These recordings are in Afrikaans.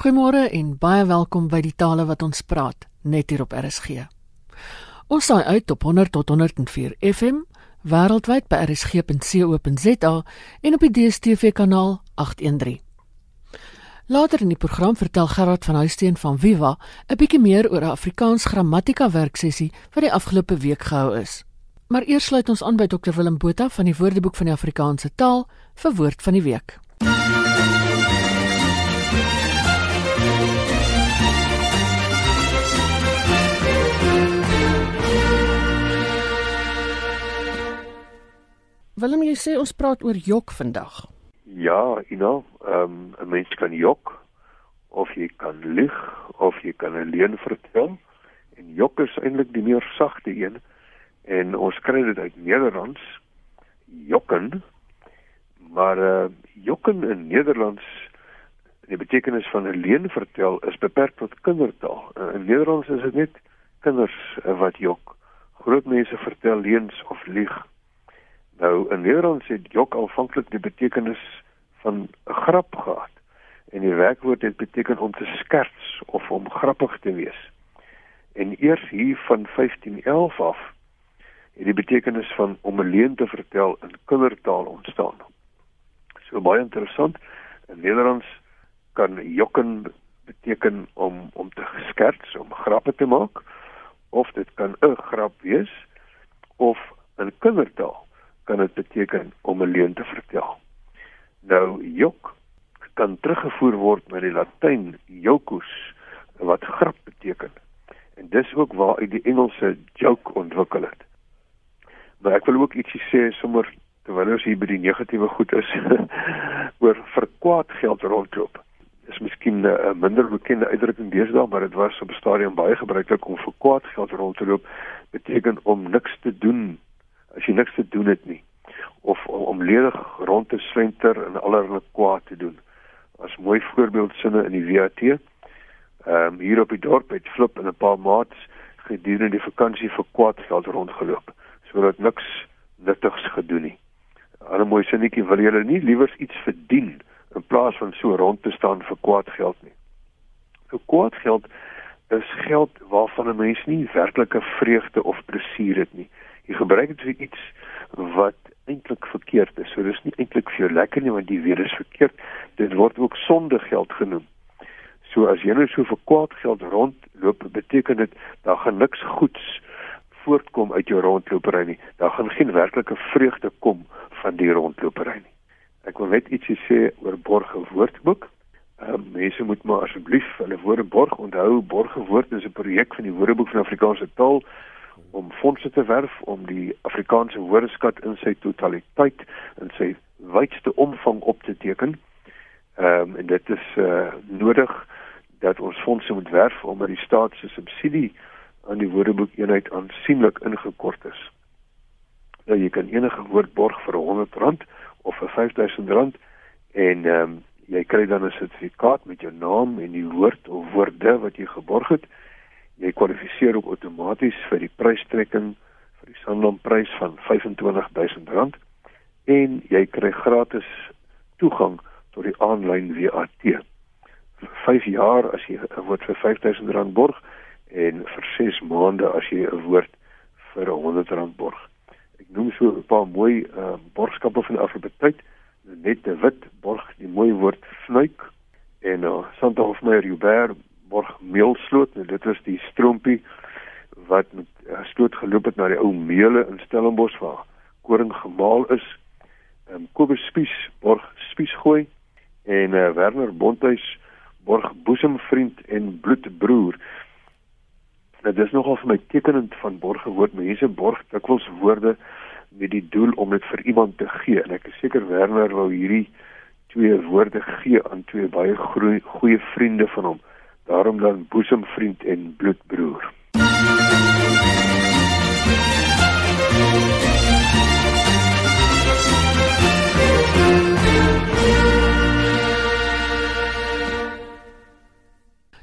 Goeiemôre en baie welkom by die tale wat ons praat net hier op RSG. Ons saai uit op 100 tot 104 FM wêreldwyd by rsg.co.za en op die DStv kanaal 813. Later in die program vertel Gerard van Huisteen van Viva 'n bietjie meer oor 'n Afrikaans grammatika werksessie wat die afgelope week gehou is. Maar eers sluit ons aan by Dr Willem Botha van die Woordeboek van die Afrikaanse taal vir woord van die week. Willem, jy sê ons praat oor jok vandag. Ja, you know, ehm um, 'n mens kan jok of jy kan lieg of jy kan 'n leuen vertel. En jok is eintlik die meer sagte een en ons kry dit uit Nederlands jokken. Maar uh jokken in Nederlands die betekenis van 'n leuen vertel is beperk tot kindertaal. Uh, in Nederlands is dit net kinders uh, wat jok. Groot mense vertel leuns of lieg. Nou in Nederlands het jok aanvanklik die betekenis van 'n grap gehad. En die werkwoord het beteken om te skerts of om grappig te wees. En eers hier van 1511 af het die betekenis van om 'n leuen te vertel in kindertaal ontstaan. So baie interessant. In Nederlands kan jokken beteken om om te skerts, om grappe te maak of dit kan 'n grap wees of in kindertaal kan dit beteken om 'n leuen te vertel. Nou jok kan teruggevoer word na die Latyn jocus wat grap beteken. En dis ook waar uit die Engelse joke ontwikkel het. Maar ek wil ook ietsie sê sommer terwyl ons hier by die negatiewe goed is oor verkwaad geld rondloop. Dis miskien 'n minder bekende uitdrukking deesdae, maar dit was op stadium baie gebruiklik om verkwaad geld rond te loop beteken om niks te doen as jy niks te doen het nie of om ledig rond te slenter en allerlei kwaad te doen. As mooi voorbeeldsinne in die WAT. Ehm um, hier op die dorp het Flip en 'n paar maats gedurende die vakansie vir kwaad geld rondgeloop sodat niks nuttigs gedoen nie. 'n Ander mooi sinnetjie wil julle nie liewer iets verdien in plaas van so rond te staan vir kwaad geld nie. Vir kwaad geld is geld waarvan 'n mens nie werklike vreugde of plesier het nie. Jy gebruik dit vir iets wat eintlik verkeerd is. So dis nie eintlik vir jou lekker nie want die weer is verkeerd. Dit word ook sonde geld genoem. So as jy nou so vir kwaad geld rondloop, beteken dit daar gaan niks goeds voortkom uit jou rondlopery nie. Daar gaan geen werklike vreugde kom van die rondlopery nie. Ek wil net ietsie sê oor borge woordboek. Uh, mense moet maar asseblief hulle woorde borg onthou borge woord is 'n projek van die Woordeboek van Afrikaanse taal om fondse te werf om die Afrikaanse woordeskat in sy totaliteit in sy wydste omvang op te teken. Ehm um, en dit is uh nodig dat ons fondse moet werf omdat die staat se subsidie aan die woordeboek eenheid aansienlik ingekort is. Nou jy kan enige woord borg vir R100 of vir R5000 en ehm um, jy kry dan 'n sertifikaat met jou naam en die woord of woorde wat jy geborg het jy kwalifiseer ook outomaties vir die prystrekking vir die Sanlam-prys van R25000 en jy kry gratis toegang tot die aanlyn WAT. vir 5 jaar as jy 'n woord vir R5000 borg en vir 6 maande as jy 'n woord vir R100 borg. Ek noem so 'n paar mooi uh, borgskappe van Afrikaans. Net de Wit borg die mooi woord snuik en uh, Santa Hofmeyer Joubert borg meelsloot en dit was die stroompie wat met uh, stoot geloop het na die ou meule in Stellenbosch waar koring gemaal is. Ehm Kobus Spies borg Spies gooi en uh, Werner Bonthuis borg boesemvriend en bloedbroer. Nou dis nogal vir my tekenend van borgewoord mense borg dikwels woorde met die doel om dit vir iemand te gee en ek is seker Werner wou hierdie twee woorde gee aan twee baie goeie vriende van hom daarom dan boesemvriend en bloedbroer.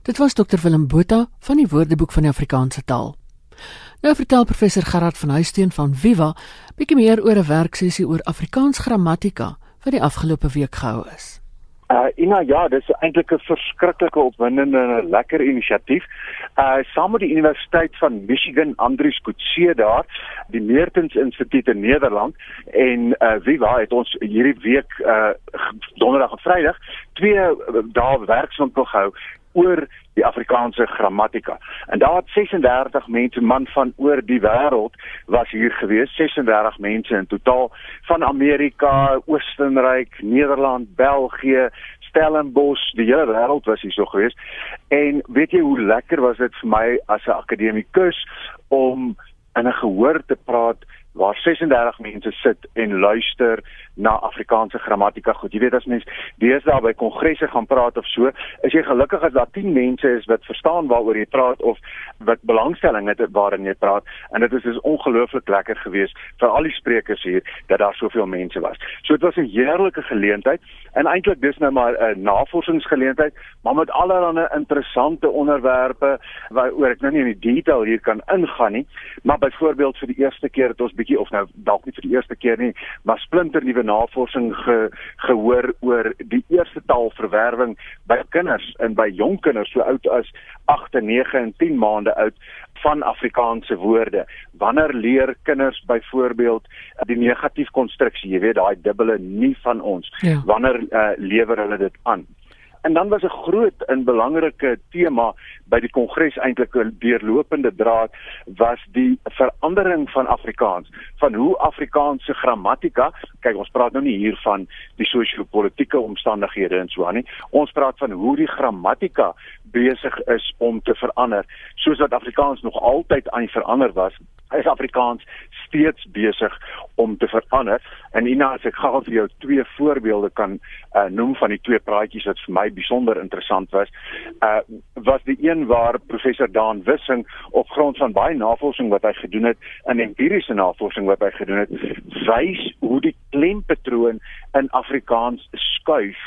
Dit was Dr Willem Botha van die Woordeboek van die Afrikaanse taal. Nou vertel professor Gerard van Huisteen van Viva bietjie meer oor 'n werksessie oor Afrikaans grammatika wat die afgelope week gehou is. Uh Ina ja, dis eintlik 'n verskriklike opwindende en lekker inisiatief. Uh saam met die Universiteit van Michigan Andrius Kutse daar, die Meertens Instituut in Nederland en uh Viva het ons hierdie week uh donderdag en Vrydag twee uh, dae werkswinkel gehou oor die Afrikaanse grammatika. En daar het 36 mense man van oor die wêreld was hier gewees, 36 mense in totaal van Amerika, Oostenryk, Nederland, België, Stellenbosch, die hele wêreld was hier so gewees. En weet jy hoe lekker was dit vir my as 'n akademikus om in 'n gehoor te praat waar 36 mense sit en luister na Afrikaanse grammatika. Goed, jy weet as mens deesdae by kongresse gaan praat of so, is jy gelukkig as daar 10 mense is wat verstaan waaroor jy praat of wat belangstelling het waarin jy praat. En dit is is ongelooflik lekker geweest vir al die sprekers hier dat daar soveel mense was. So dit was 'n heerlike geleentheid en eintlik dis nou maar 'n navorsingsgeleentheid, maar met allerlei interessante onderwerpe waaroor ek nou nie in die detail hier kan ingaan nie, maar byvoorbeeld vir die eerste keer het ons bietjie of nou dalk nie vir die eerste keer nie, maar splinter nuwe navorsing ge, gehoor oor die eerste taalverwerwing by kinders en by jong kinders so oud as 8 en 9 en 10 maande oud van Afrikaanse woorde. Wanneer leer kinders byvoorbeeld die negatief konstruksie, jy weet daai dubbele nie van ons. Ja. Wanneer uh, lewer hulle dit aan? En dan was 'n groot en belangrike tema by die kongres eintlik 'n deurlopende draad was die verandering van Afrikaans, van hoe Afrikaanse grammatika, kyk ons praat nou nie hier van die sosio-politiese omstandighede so aan nie. Ons praat van hoe die grammatika besig is om te verander, soos wat Afrikaans nog altyd aan die verander was is Afrikaans steeds besig om te verander. En Ina, as ek gou vir jou twee voorbeelde kan uh, noem van die twee praatjies wat vir my besonder interessant was, uh was die een waar professor Daan Wissing op grond van baie navorsing wat hy gedoen het, in empiriese navorsing wat hy gedoen het, wys hoe die klempatroon in Afrikaans skuif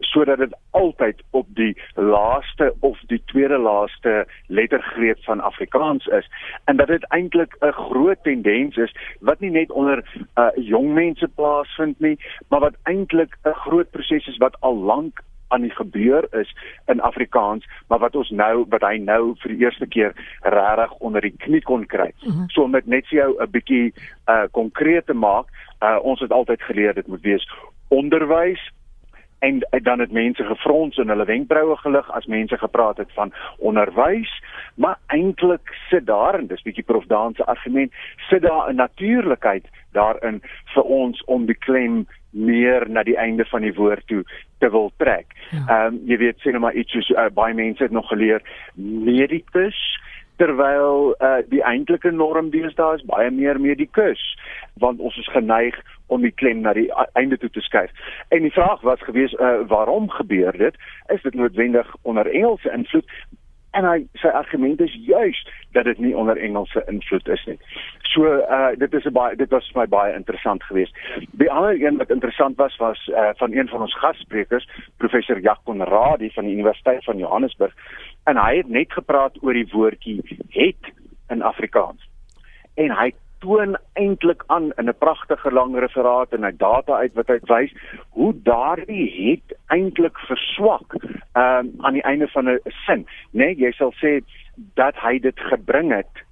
sodat dit altyd op die laaste of die tweede laaste lettergreep van Afrikaans is en dat dit eintlik 'n groot tendens is wat nie net onder uh, jong mense plaasvind nie, maar wat eintlik 'n groot proses is wat al lank aan die gebeur is in Afrikaans, maar wat ons nou wat hy nou vir die eerste keer regtig onder die knie kon kry. Mm -hmm. So om dit net vir jou 'n bietjie uh konkreet te maak, uh ons het altyd geleer dit moet wees onderwys en dan het mense gefrons en hulle wenkbroue gelig as mense gepraat het van onderwys maar eintlik sit daar en dis bietjie prof Daan se argument sit daar 'n natuurlikheid daarin vir ons om die klem meer na die einde van die woord toe te wil trek. Ja. Ehm ja. um, jy weet sê nou maar iets soos uh, baie mense het nog geleer medicus terwyl uh, die eintlike norm deesdae is baie meer medikus want ons is geneig om die klem na die einde toe te skuif. En die vraag was gewees uh, waarom gebeur dit? Is dit noodwendig onder Engelse invloed? En hy sy argument is juis dat dit nie onder Engelse invloed is nie. So uh dit is 'n baie dit was vir my baie interessant geweest. Die ander een wat interessant was was uh van een van ons gassprekers, professor Jacques Radi van die Universiteit van Johannesburg en hy het net gepraat oor die woordjie het in Afrikaans. En hy toon eintlik aan in 'n pragtige lang referaat en hy data uit wat hy wys hoe daardie het eintlik verswak um, aan die einde van 'n sin, né? Nee, jy sal sê dat hy dit gebring het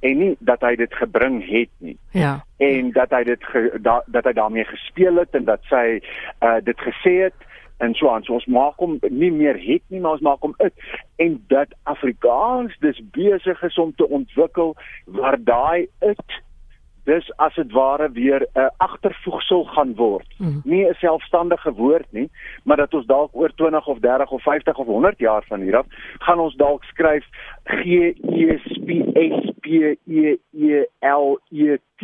en nie dat hy dit gebring het nie. Ja. En dat hy dit ge, da, dat hy daarmee gespeel het en dat sy uh, dit gesê het en so aan. So ons maak hom nie meer het nie, maar ons maak hom uit en dat Afrikaans dis besig is om te ontwikkel waar daai uit dis as dit ware weer 'n uh, agtervoegsel gaan word. Mm. Nie 'n selfstandige woord nie, maar dat ons dalk oor 20 of 30 of 50 of 100 jaar van hier af gaan ons dalk skryf G E S P S P E E L E T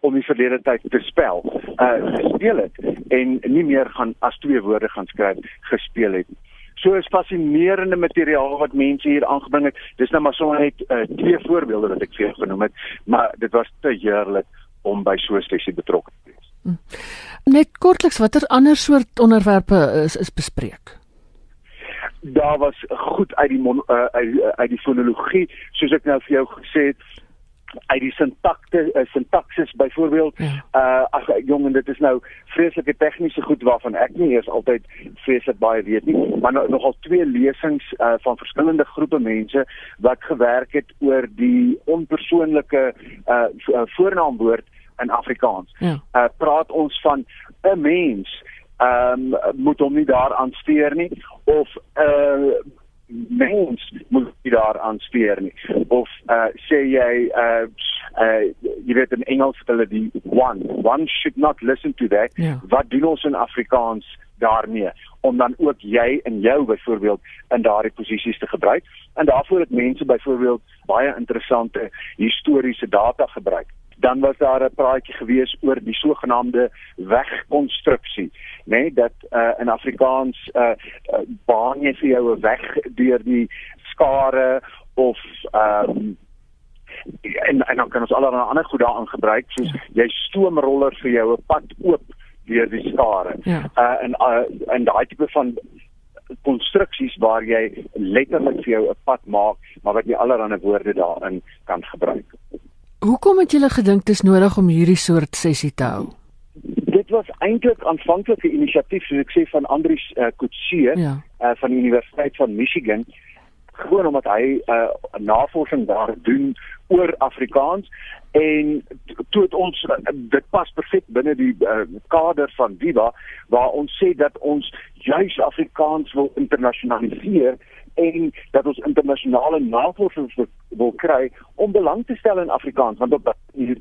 om die verlede tyd te spel. Uh gespeel het en nie meer gaan as twee woorde gaan skryf gespeel het nie. So is fascinerende materiaal wat mense hier aangebring het. Dis nou maar sommer net uh, twee voorbeelde wat ek vir jou genoem het, maar dit was te heerlik om by so 'n sessie betrokke te wees. Hm. Net kortliks watter ander soort onderwerpe is is bespreek? Daar was goed uit die mon, uh, uit, uit die fonologie, soos ek nou vir jou gesê het, uit die sintakte uh, sintaksis byvoorbeeld ja. uh ag jong en dit is nou vreeslike tegniese goed waarvan ek nie eers altyd vreeslik baie weet nie maar nou, nogal twee lesings uh van verskillende groepe mense wat gewerk het oor die onpersoonlike uh voornaamwoord in Afrikaans. Ja. Uh praat ons van 'n mens ehm um, moet hom nie daaraan steur nie of 'n uh, mens moet nie daaraan steur nie. Of uh sê jy uh uh jy weet in Engels hulle die one. One should not listen to that. Ja. wat doen ons in Afrikaans daarmee? Om dan ook jy en jou byvoorbeeld in daardie posisies te gebruik. En daarvoor het mense byvoorbeeld baie interessante historiese data gebruik dan was daar 'n praatjie gewees oor die sogenaamde wegkonstruksie nê nee, dat uh, in Afrikaans uh, uh, baan jy vir jou 'n weg deur die skare of ehm um, en en dan kan ons allerlei ander goed daarin gebruik soos ja. jy stoomroller vir jou 'n pad oop deur die skare. Ja. Uh en uh, en daai tipe van konstruksies waar jy letterlik vir jou 'n pad maak, maar wat jy allerlei woorde daarin kan gebruik. Hoekom het julle gedink dit is nodig om hierdie soort sessie te hou? Dit was eintlik aanvanklike inisiatief soos ek sê van Andrius uh, Kutsie ja. uh, van die Universiteit van Michigan gewoon omdat hy 'n uh, navorsing daar doen oor Afrikaans en toe het ons uh, dit pas perfek binne die uh, kader van Viva waar ons sê dat ons juis Afrikaans wil internasionaliseer en dat ons internasionale navorsing wil kry om belang te stel in Afrikaans want op hier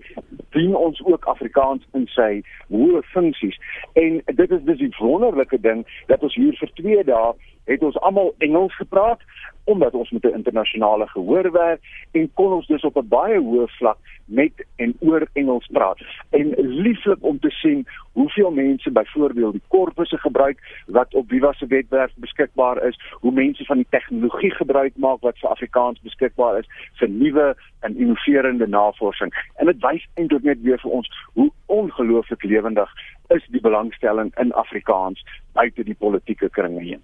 dien ons ook Afrikaans in sy hoë funksies. En dit is dis die wonderlike ding dat ons hier vir 2 dae het ons almal Engels gepraat omdat ons met 'n internasionale gehoor werk en kon ons dus op 'n baie hoë vlak met en oor Engels praat. En lieflik om te sien hoeveel mense byvoorbeeld die korpusse gebruik wat op Viva se webwerf beskikbaar is, hoe mense van die tegnologie gebruik maak wat vir Afrikaans beskikbaar is vir nuwe en innoverende navorsing. En dit wys eintlik net weer vir ons hoe ongelooflik lewendig is die belangstelling in Afrikaans buite die politieke kringe heen.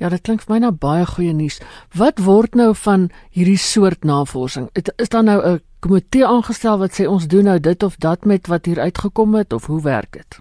Ja, dit klink vir my nou baie goeie nuus. Wat word nou van hierdie soort navorsing? Is daar nou 'n komitee aangestel wat sê ons doen nou dit of dat met wat hier uitgekom het of hoe werk dit?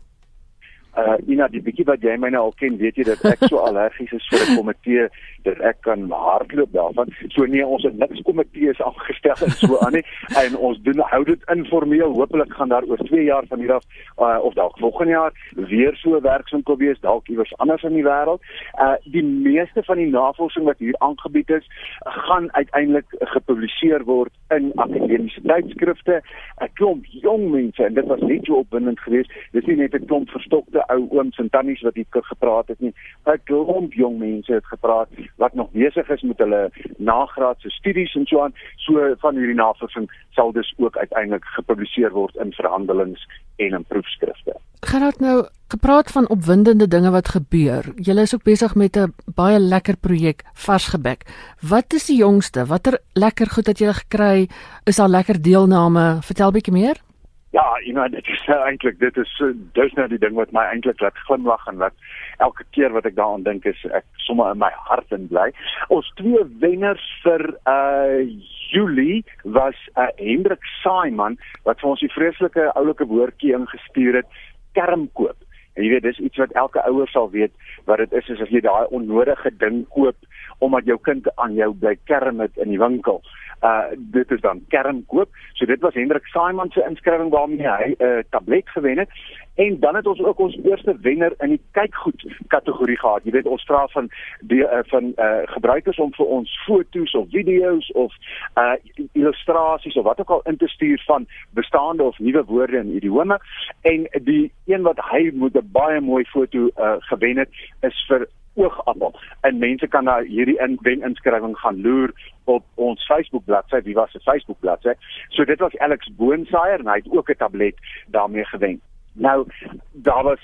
Uh Ina die bietjie wat jy my nou al ken weet jy dat ek so allergies is vir 'n komitee dat ek kan hardloop daarvan. So nee ons het niks komitees afgestel en so aan nie. En ons doen hou dit informeel. Hopelik gaan daar oor 2 jaar van hier af uh, of dalk volgende jaar weer so werkswinkel wees dalk iewers anders in die wêreld. Uh die meeste van die navorsing wat hier aangebied is gaan uiteindelik gepubliseer word in akademiese tydskrifte. 'n klomp jong mense en dit was net so opwindend geweest dis nie net 'n klomp verstokte ou ooms en tannies wat hier gepraat het nie. 'n Klomp jong mense het gepraat wat nog besig is met hulle nagraadse studies en so aan. So van hierdie navorsing sal dus ook uiteindelik gepubliseer word in verhandelings en in proefskrifte. Gerard nou gepraat van opwindende dinge wat gebeur. Julle is ook besig met 'n baie lekker projek Varsgebek. Wat is die jongste? Watter lekker goed het julle gekry? Is daar lekker deelname? Vertel bietjie meer. Ja, you know, dit is uh, eintlik dit is uh, dis nou die ding wat my eintlik laat glimlag en wat elke keer wat ek daaraan dink is ek sommer in my hart en bly. Ons twee wenners vir uh Julie was uh, Hendrik Saaiman wat vir ons die vreeslike oulike woordjie ingestuur het, kermkoop. En jy weet, dis iets wat elke ouer sal weet wat dit is as jy daai onnodige ding koop omdat jou kind aan jou bly kerm het in die winkel uh dit is dan kernkoop. So dit was Hendrik Simon se inskrywing waarmee hy 'n uh, tablet gewen het. En dan het ons ook ons eerste wenner in die kykgoed kategorie gehad. Jy weet ons vra van die uh, van uh gebruikers om vir ons foto's of video's of uh illustrasies of wat ook al in te stuur van bestaande of nuwe woorde in idiome. En die een wat hy met 'n baie mooi foto uh gewen het is vir oogappel. En mense kan na hierdie in wen inskrywing gaan loer op ons Facebook bladsy, wie was se Facebook bladsy. So dit was Alex Boonsaier en hy het ook 'n tablet daarmee gewen. Nou daar was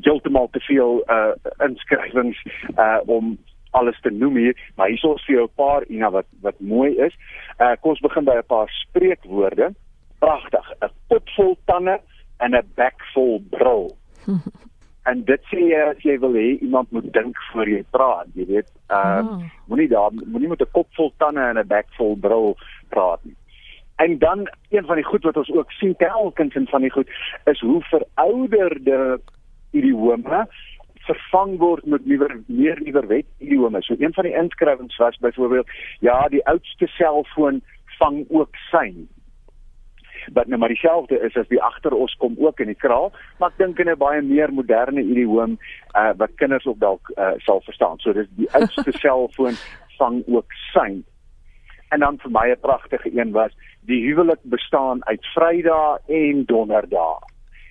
heeltemal te veel uh inskrywings uh om alles te noem hier, maar hier is vir jou 'n paar ina wat wat mooi is. Uh kom ons begin by 'n paar spreekwoorde. Pragtig, 'n pot vol tande en 'n bek vol brul. en dit sê jy as jy wil hê iemand moet dink voor jy praat, jy weet. Uh oh. moenie daar moenie met 'n kop vol tande en 'n bek vol brul praat nie. En dan een van die goed wat ons ook sien telkens in van die goed is hoe verouderde idiome vervang word met nuwer meer nuwer wet idiome. So een van die inskrywings was byvoorbeeld ja, die oudste selfoon vang ook sein wat nou maar dieselfde is as die agteros kom ook in die kraal, maar ek dink in 'n baie meer moderne idioom uh, wat kinders ook dalk uh, sal verstaan. So dis die oudste selfoon vang ook sein. En dan vir my 'n pragtige een was die huwelik bestaan uit Vrydag en Donderdag.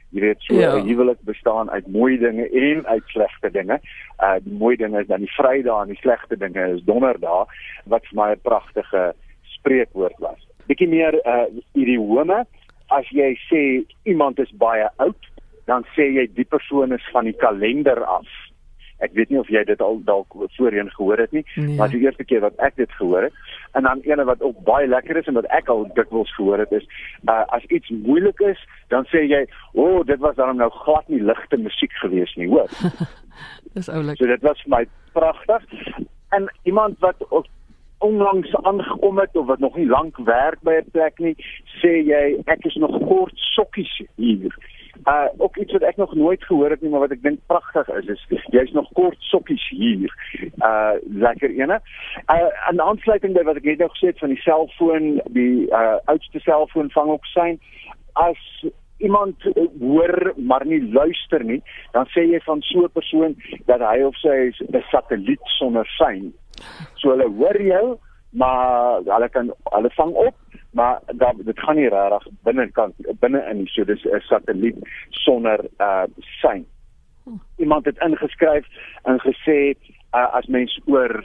Jy weet so 'n ja. huwelik bestaan uit mooi dinge en uit slegte dinge. Uh die mooi dinge is dan die Vrydag en die slegte dinge is Donderdag wat vir my 'n pragtige spreekwoord was bietjie meer uh idiome. As jy sê iemand is baie oud dan sê jy die persoon is van die kalender af. Ek weet nie of jy dit al dalk voorheen gehoor het nie nee. maar die eerste keer wat ek dit gehoor het en dan ene wat ook baie lekker is en wat ek al dikwels gehoor het is uh, as iets moeilik is dan sê jy o oh, dit was dan nou glad nie ligte musiek gewees nie hoor. Dis oulik. So dit was vir my pragtig. En iemand wat ook onlangs aangekom het of wat nog nie lank werk by 'n plek nie, sê jy ek is nog kort sokkies hier. Uh ook iets wat ek nog nooit gehoor het nie, maar wat ek dink pragtig is, is jy's nog kort sokkies hier. Uh lekker ene. Uh 'n aansluiting by wat ek net nou gesê het van die selfoon, die uh oudste selfoon vang ook sein as iemand hoor maar nie luister nie, dan sê jy van so 'n persoon dat hy of sy is 'n satelliet sonder sein. So hulle hoor jou, maar hulle kan hulle vang op, maar dan dit gaan nie regtig binnekant binne in nie. So dis 'n satelliet sonder uh sein. Iemand het ingeskryf en gesê uh, as mens oor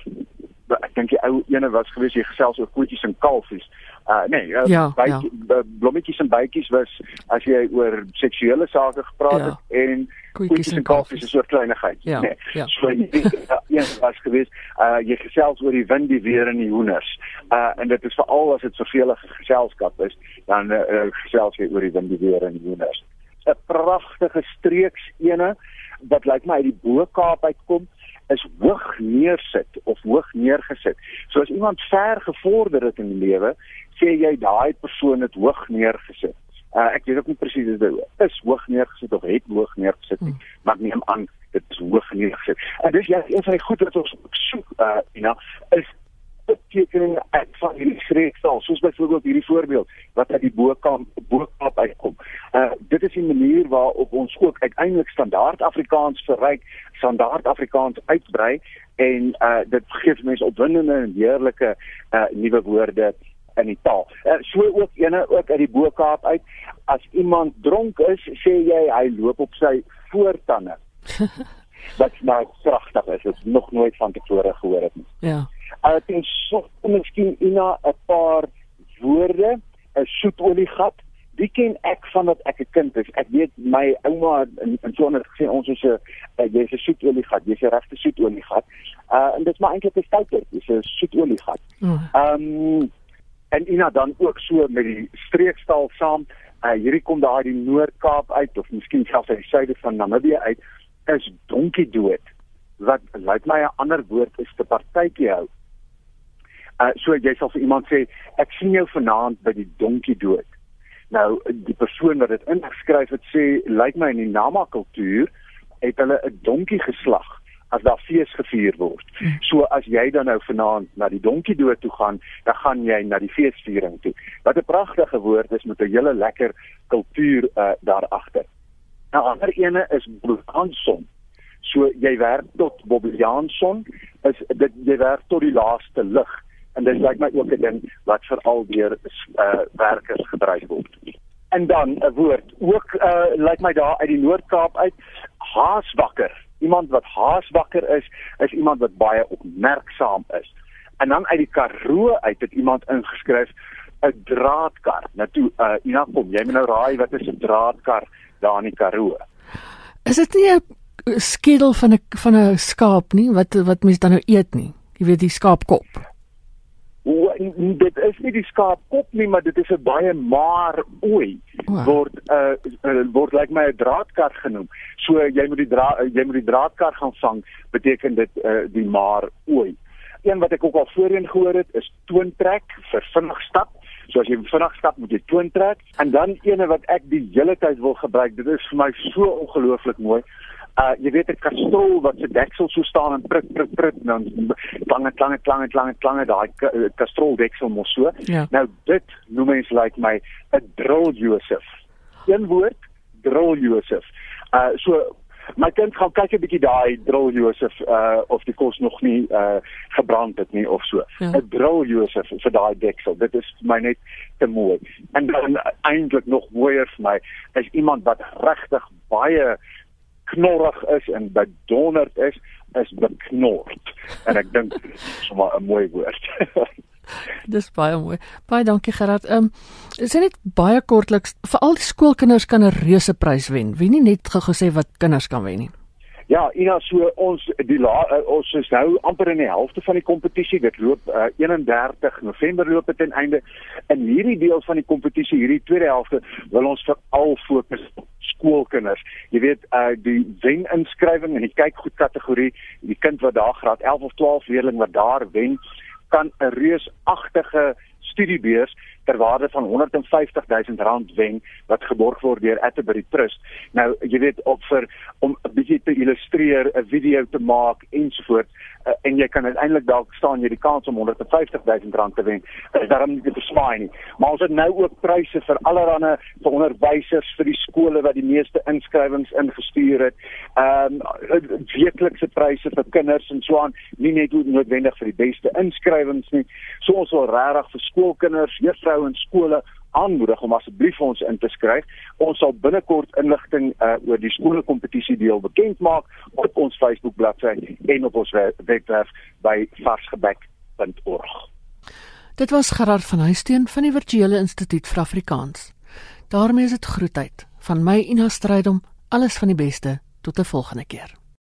ek dink die ou ene was gewees jy gesels oor koetjies en kalfies. Uh nee, uh, ja, bykie, ja. blommetjies en bytjies was as jy oor seksuele sake gepraat ja. het en koetjies en kalfies is 'n soort kleinigheid. Ja, nee. ja. So jy ja, een was gewees uh jy gesels oor die wind, die weer en die hoenders. Uh en dit is veral as dit soveelige geselskap is, dan uh, uh, gesels jy oor die wind, die weer en die hoenders. 'n Pragtige streeks ene wat lyk my uit die Bo-Kaap uitkom is hoog neersit of hoog neergesit. So as iemand ver gevorder het in die lewe, sê jy daai persoon het hoog neergesit. Uh, ek weet ook nie presies wat dit is hoog neergesit of het hoog neergesit nie, hmm. maar neem aan dit is hoog neergesit. En dis ja, een van die goed wat ons soek, uh, you know, is betekening uit van hierdie skreeksel soos byvoorbeeld hierdie voorbeeld wat uit die boekkamp boekkamp uitkom. Uh dit is 'n manier waarop ons ook uiteindelik standaard Afrikaans verryk, standaard Afrikaans uitbrei en uh dit gee mense opwindende en heerlike uh nuwe woorde in die taal. Uh, so ook ene ook uit die boekkamp uit as iemand dronk is, sê jy hy loop op sy voortande. wat nou pragtig is, het nog nooit van tevore gehoor het nie. Ja. Uh ten slotte miskien Ina 'n paar woorde, 'n soetoliegat. Die ken ek van wat ek 'n kind is. Ek weet my ouma in in sonder gesê ons is 'n uh, jy's 'n soetoliegat, jy's 'n regte soetoliegat. Uh en dit is maar eintlik 'n stouter, dis 'n soetoliegat. Oh. Ehm um, en Ina dan ook so met die streekstaal saam. Uh hierdie kom daar uit die Noord-Kaap uit of miskien selfs uit die suide van Namibië uit is donkie dood wat lyk my 'n ander woord is te partytjie hou. Uh so jy sal vir iemand sê ek sien jou vanaand by die donkie dood. Nou die persoon wat dit ingeskryf het sê lyk my in die Nama kultuur het hulle 'n donkie geslag as daar fees gevier word. So as jy dan nou vanaand na die donkie dood toe gaan, dan gaan jy na die feesviering toe. Wat 'n pragtige woord is met 'n hele lekker kultuur uh daar agter. Nou ander ene is Bobbeliaanson. So jy werk tot Bobbeliaanson is dit jy werk tot die laaste lig en dit lyk my ook 'n ding wat veral deur uh werkers gebruik word. En dan 'n woord ook uh lyk my daar uit die Noord-Kaap uit haaswakker. Iemand wat haaswakker is, is iemand wat baie opmerksaam is. En dan uit die Karoo uit het iemand ingeskryf 'n draadkar. Nou toe uh Ina kom, jy moet nou raai wat is 'n draadkar? daar in die Karoo. Is dit nie 'n skedel van 'n van 'n skaap nie wat wat mense dan nou eet nie? Jy weet die skaapkop. O, dit is nie die skaapkop nie, maar dit is 'n baie maar ooi wow. word uh, word lyk like my 'n draadkar genoem. So jy moet die dra jy moet die draadkar gaan vang, beteken dit uh, die maar ooi. Een wat ek ook al voorheen gehoor het is toontrek vir vinnig stap So as jy vinnig stap, moet jy toon trek. En dan ene wat ek die hele tyd wil gebruik, dit is vir my so ongelooflik mooi. Uh jy weet 'n kastrol wat se deksel so staan en prik prik prik dan lange lange lange lange lange daai kastrol deksel mos so. Ja. Nou dit noem mens like my 'n drill Joseph. Een woord, drill Joseph. Uh so my kind gaan kyk 'n bietjie daai drill Joseph uh of die kos nog nie uh gebrand het nie of so. 'n ja. Drill Joseph vir daai deksel. Dit is my net te mooi. En dan eintlik nog mooier vir my is iemand wat regtig baie knorrig is en bedonderd is, is beknord. En ek dink sommer 'n mooi woord. Dis baie mooi. Baie dankie Gerard. Ehm um, sê net baie kortliks, vir al die skoolkinders kan 'n reuse prys wen. Wie nie net gesê wat kinders kan wen nie. Ja, Ina, so ons die la, uh, ons is nou amper in die helfte van die kompetisie. Dit loop uh, 31 November loop dit ten einde. In hierdie deel van die kompetisie, hierdie tweede helfte, wil ons veral fokus op skoolkinders. Jy weet, uh die wen inskrywing en die kyk goed kategorie, die kind wat daar graad 11 of 12 leerling wat daar wen, kan 'n reusagtige studiebeurs ter waarde van 150 000 rand wen wat geborg word deur Atterbury Trust. Nou, jy weet, op vir om 'n bietjie te illustreer, 'n video te maak ensovoorts uh, en jy kan uiteindelik dalk staan jy die kans om 150 000 rand te wen. Is daarom nie te verswaai nie. Maar ons het nou ook pryse vir allerlei vir onderwysers vir die skole wat die meeste inskrywings ingestuur het. Ehm um, weeklikse pryse vir kinders en so aan, nie net noodwendig vir die beste inskrywings nie. So ons wil regtig vir skoolkinders, juffrou juffrou in skole aanmoedig om asseblief ons in te skryf. Ons sal binnekort inligting uh, oor die skoolkompetisie deel bekend maak op ons Facebook bladsy en op ons webwerf by varsgebek.org. Dit was Gerard van Huisteen van die Virtuele Instituut vir Afrikaans. daarmee is dit groetheid van my Ina Strydom alles van die beste tot 'n volgende keer